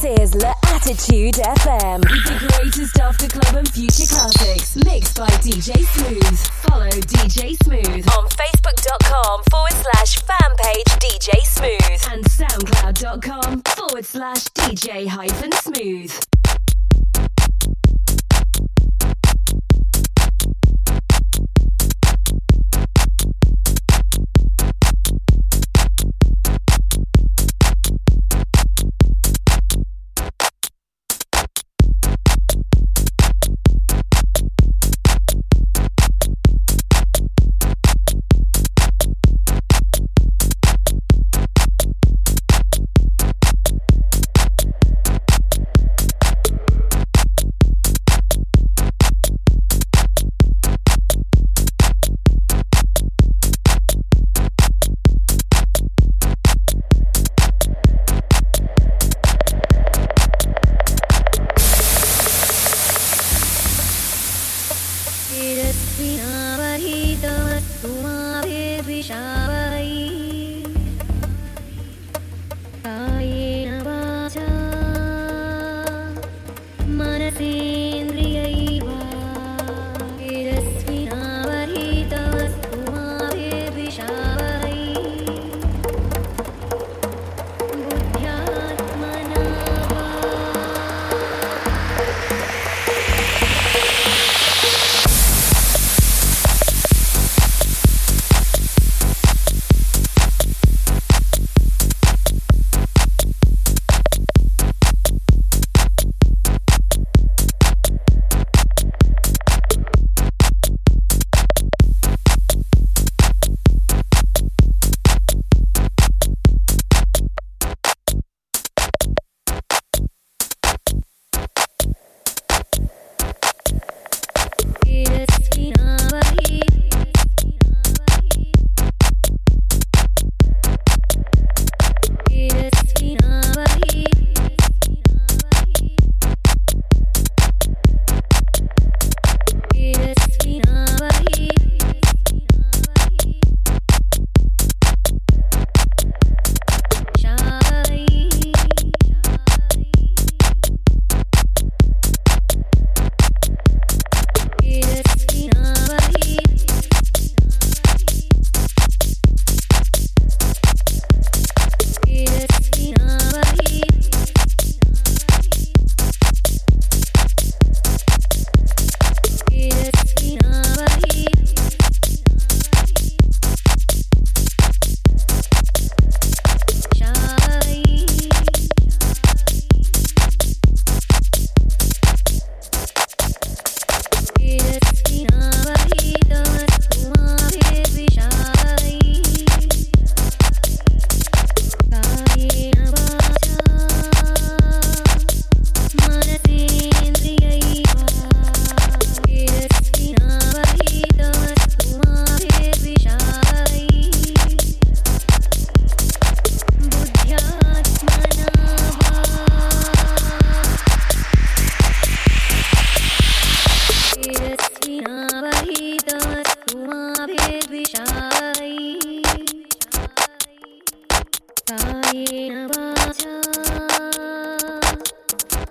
This is La Attitude FM. The greatest of the club and future classics, mixed by DJ Smooth. Follow DJ Smooth on Facebook.com forward slash fan page DJ Smooth and SoundCloud.com forward slash DJ hyphen Smooth.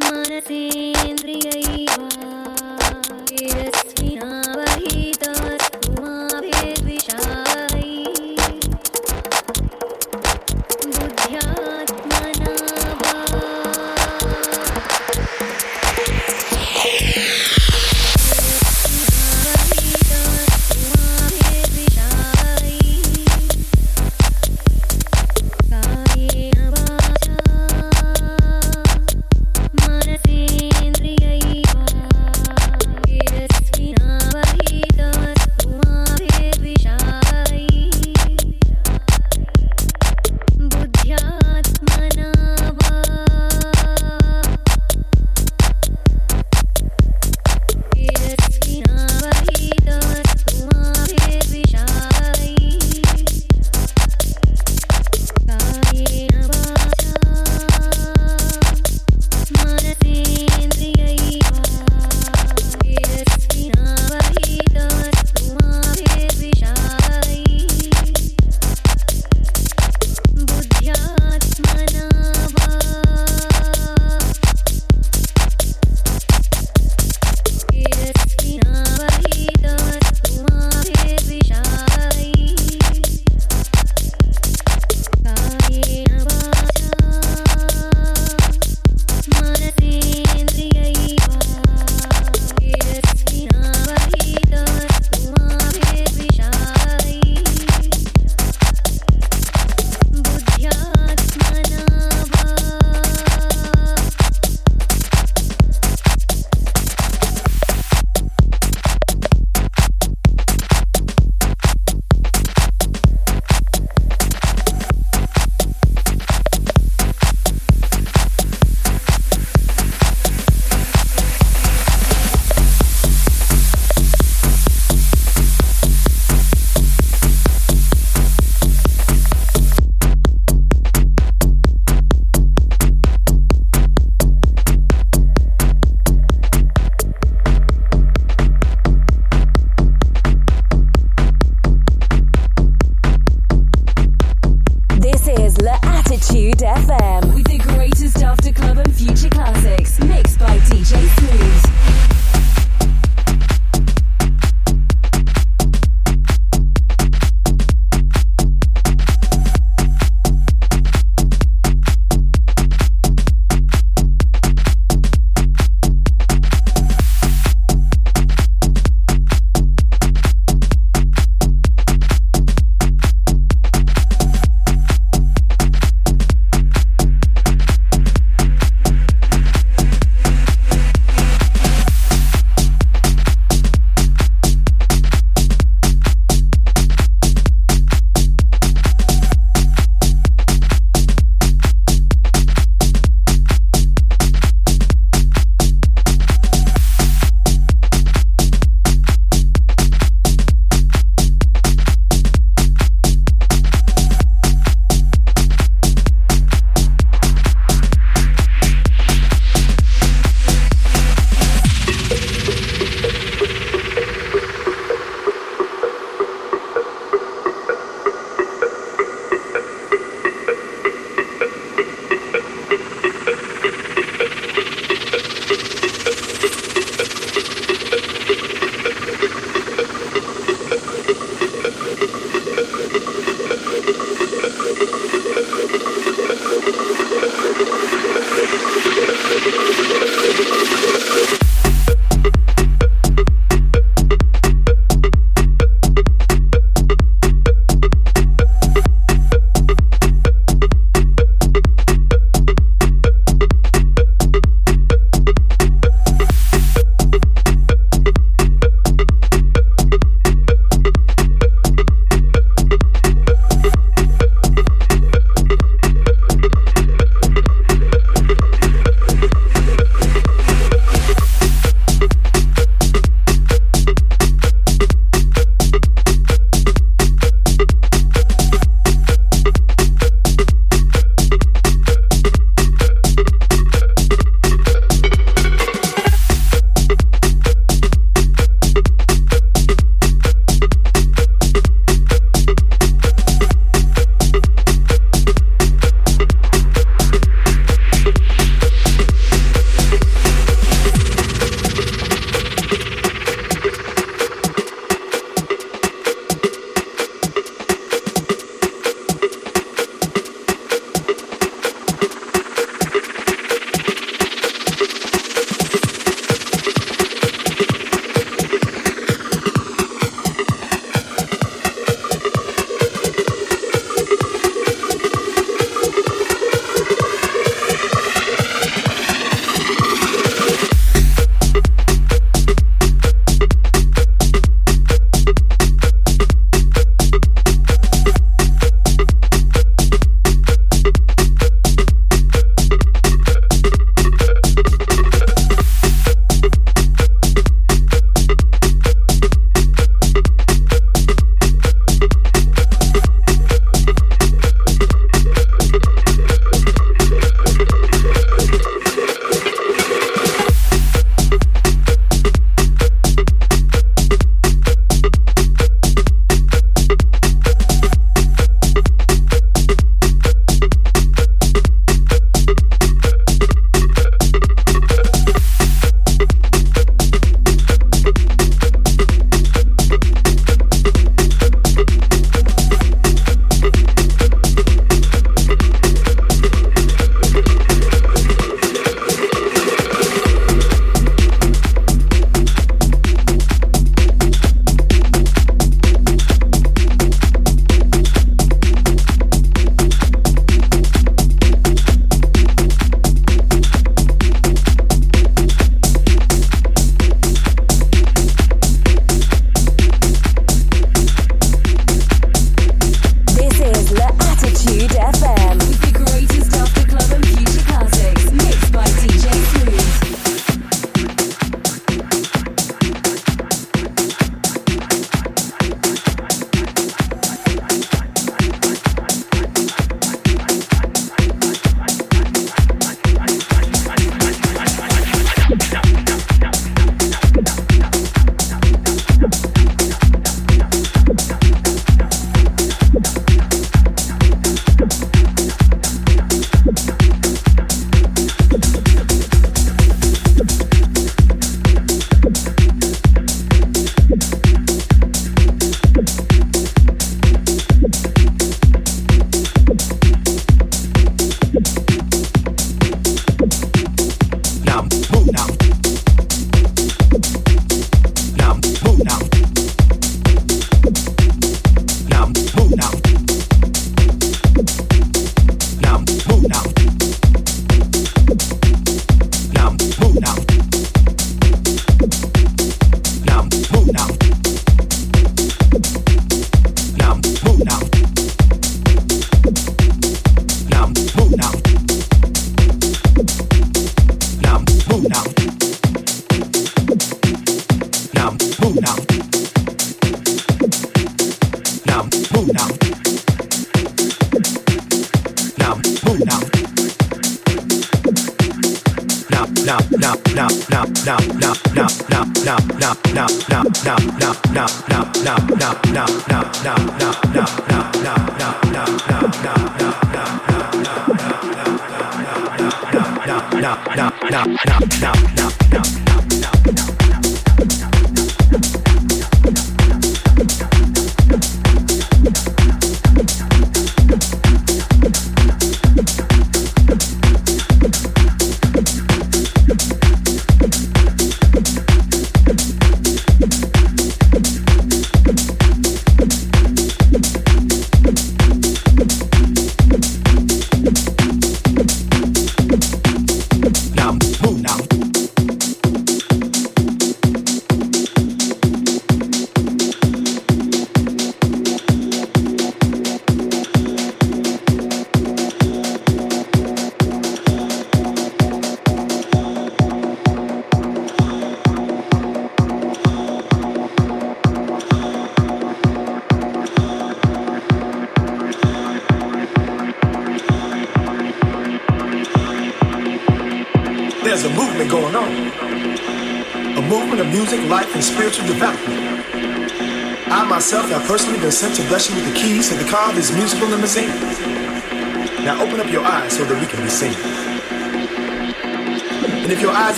மனசேந்திரியை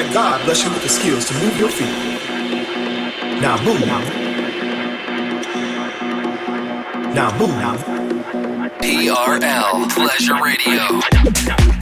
Let God bless you with the skills to move your feet. Now move. Now move. TRL Pleasure Radio.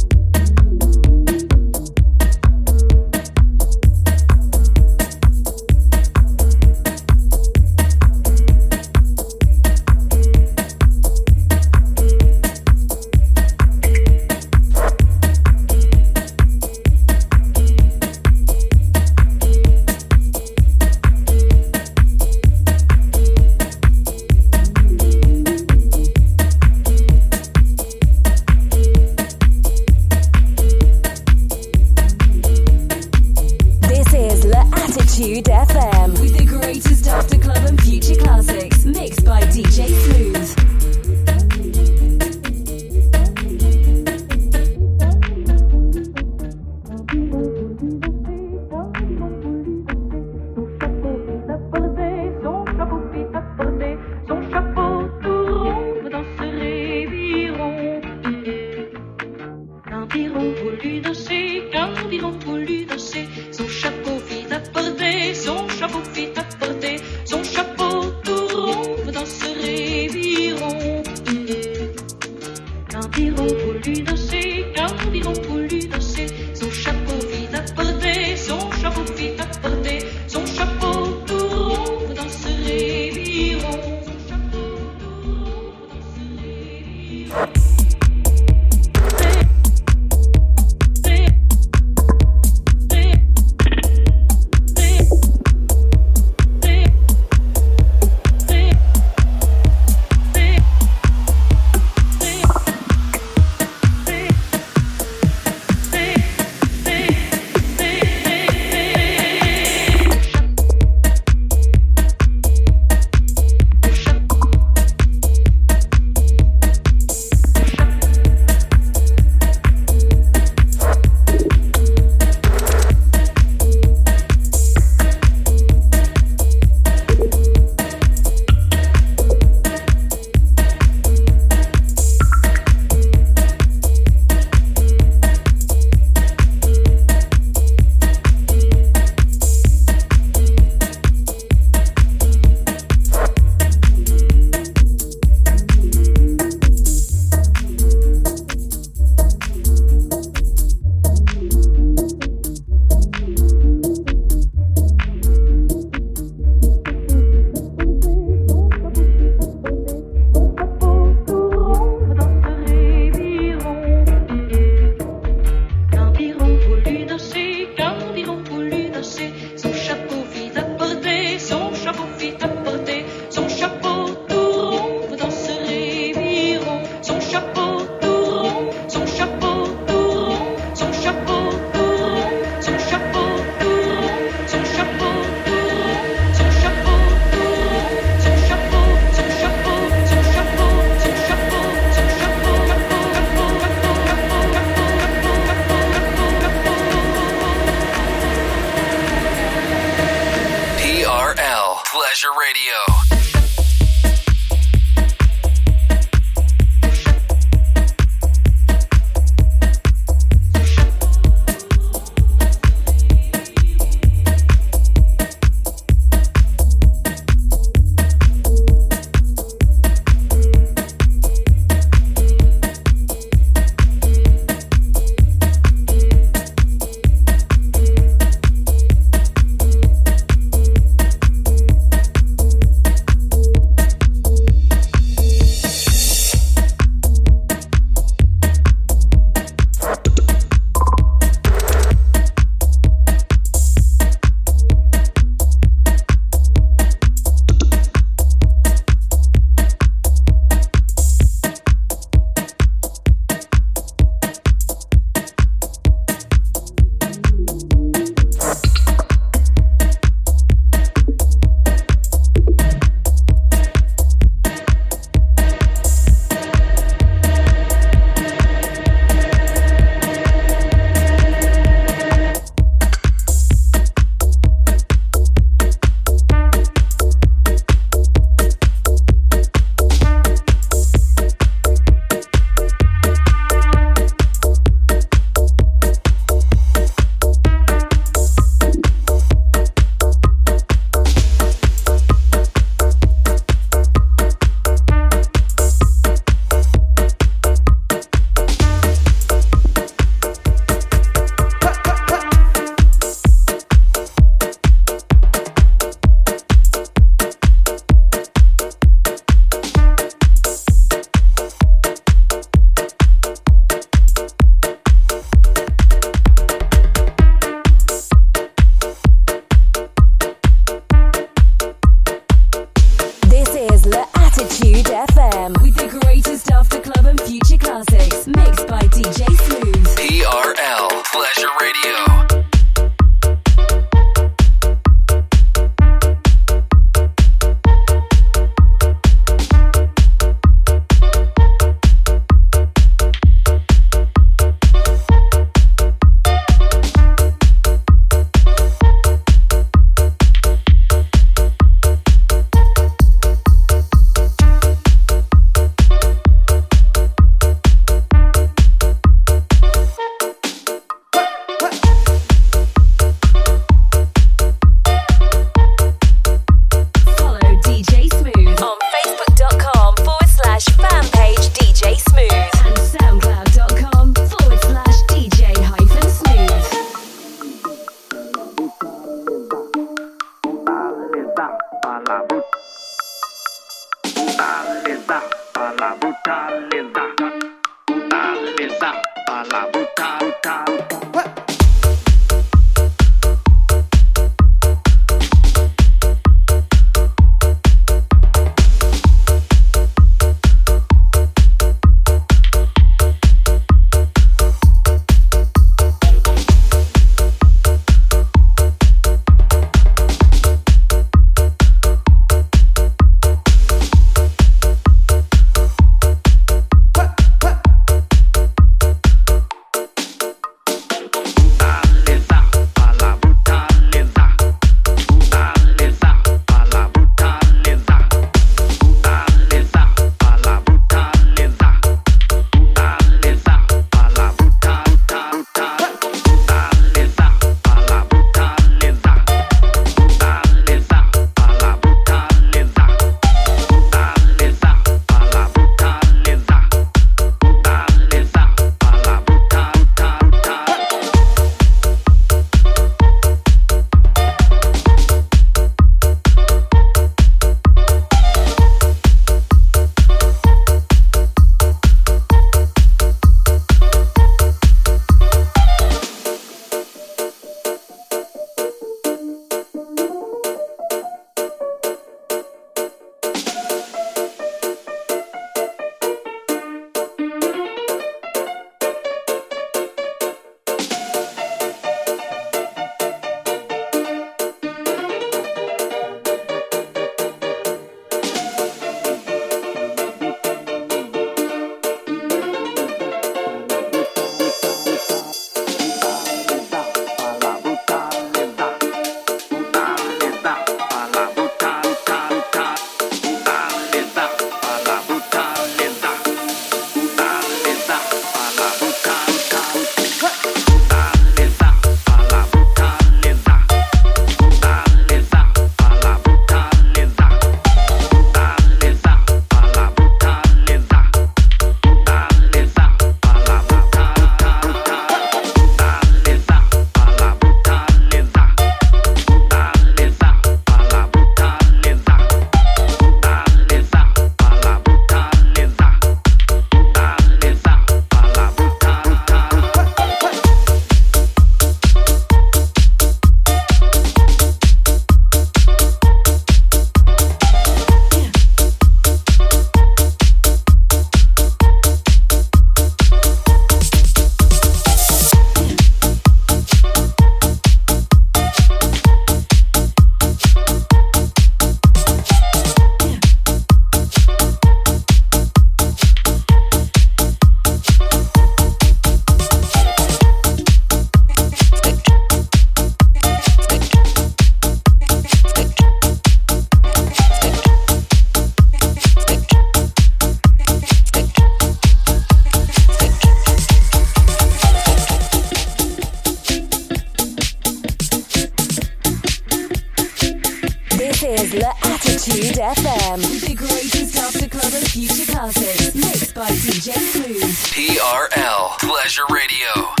Treasure Radio.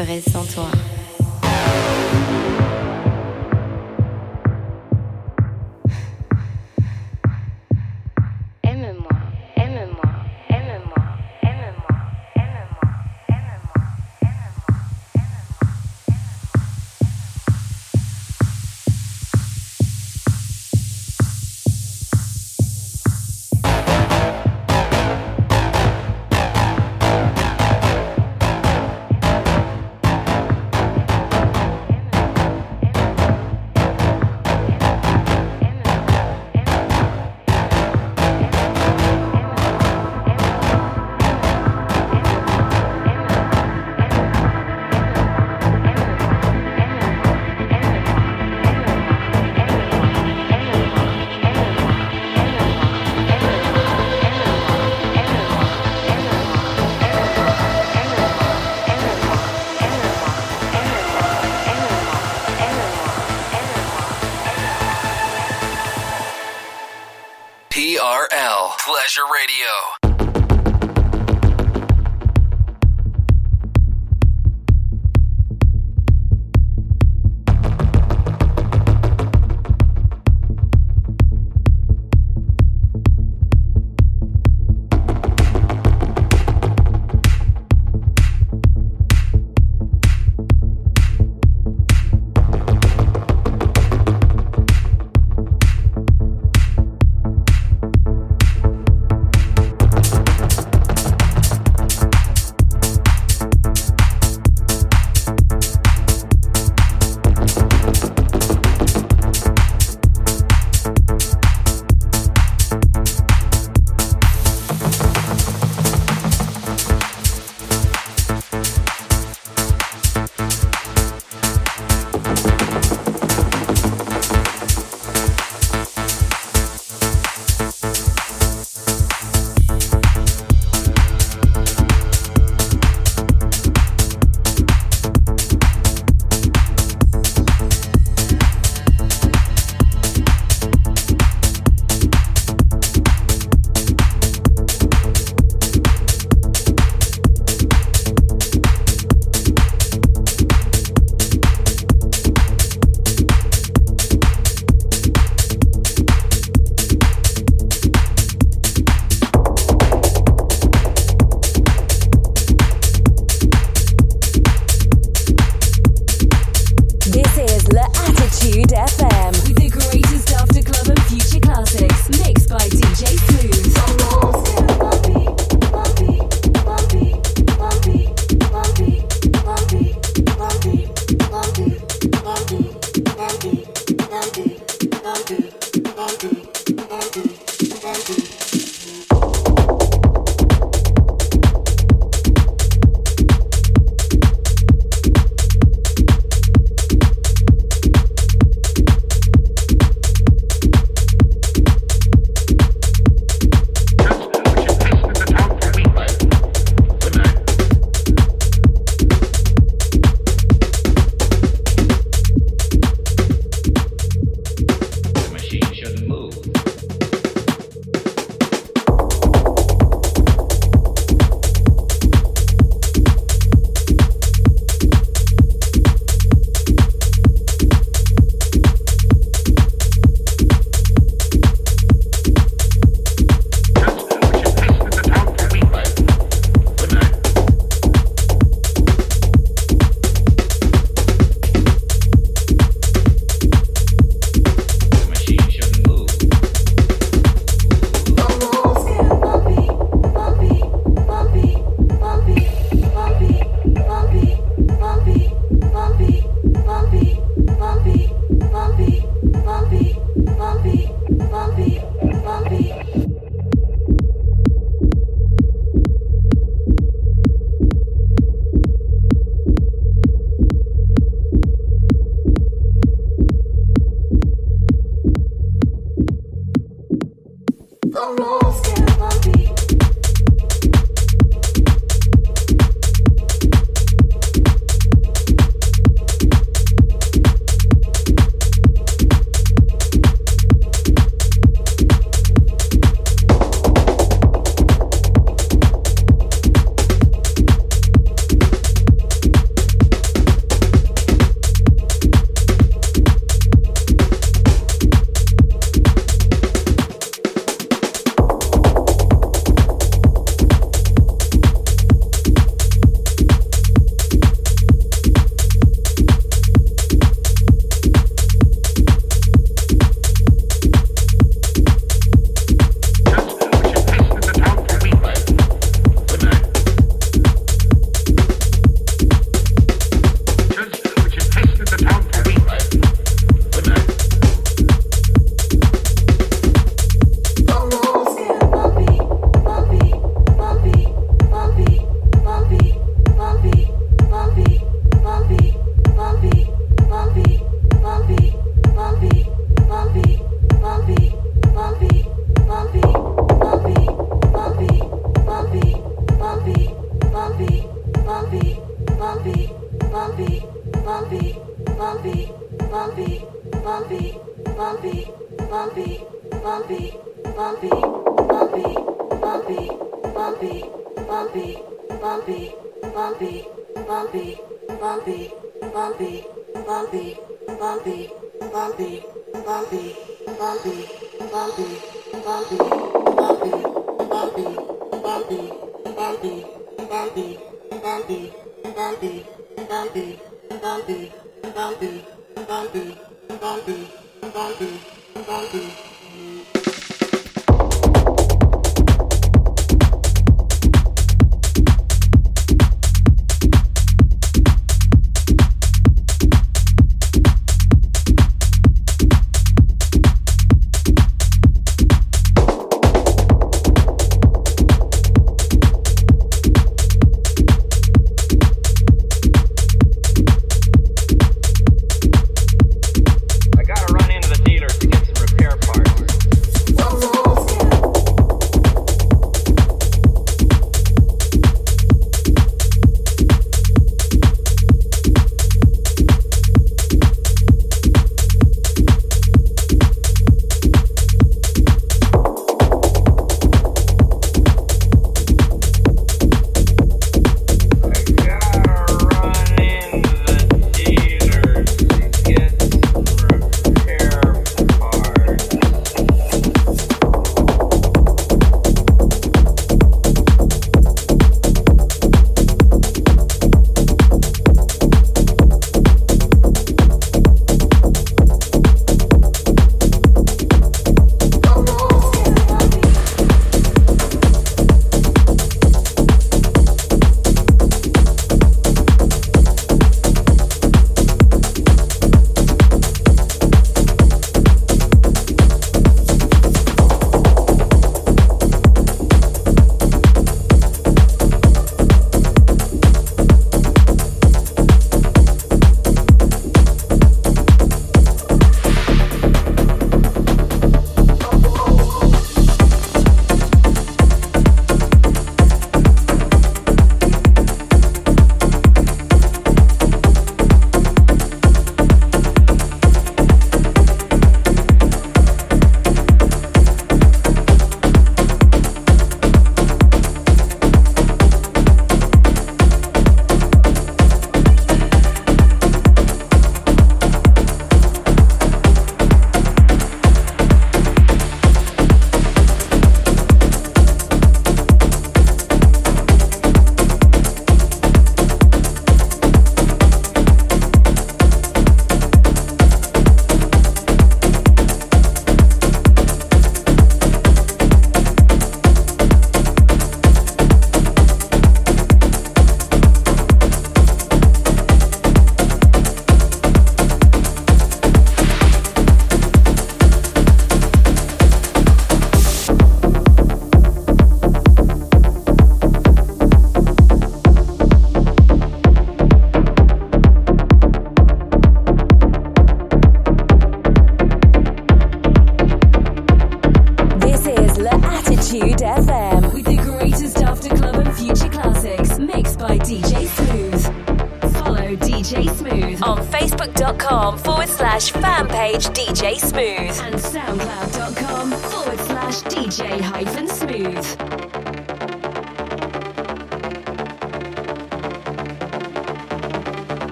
Ferais sans toi.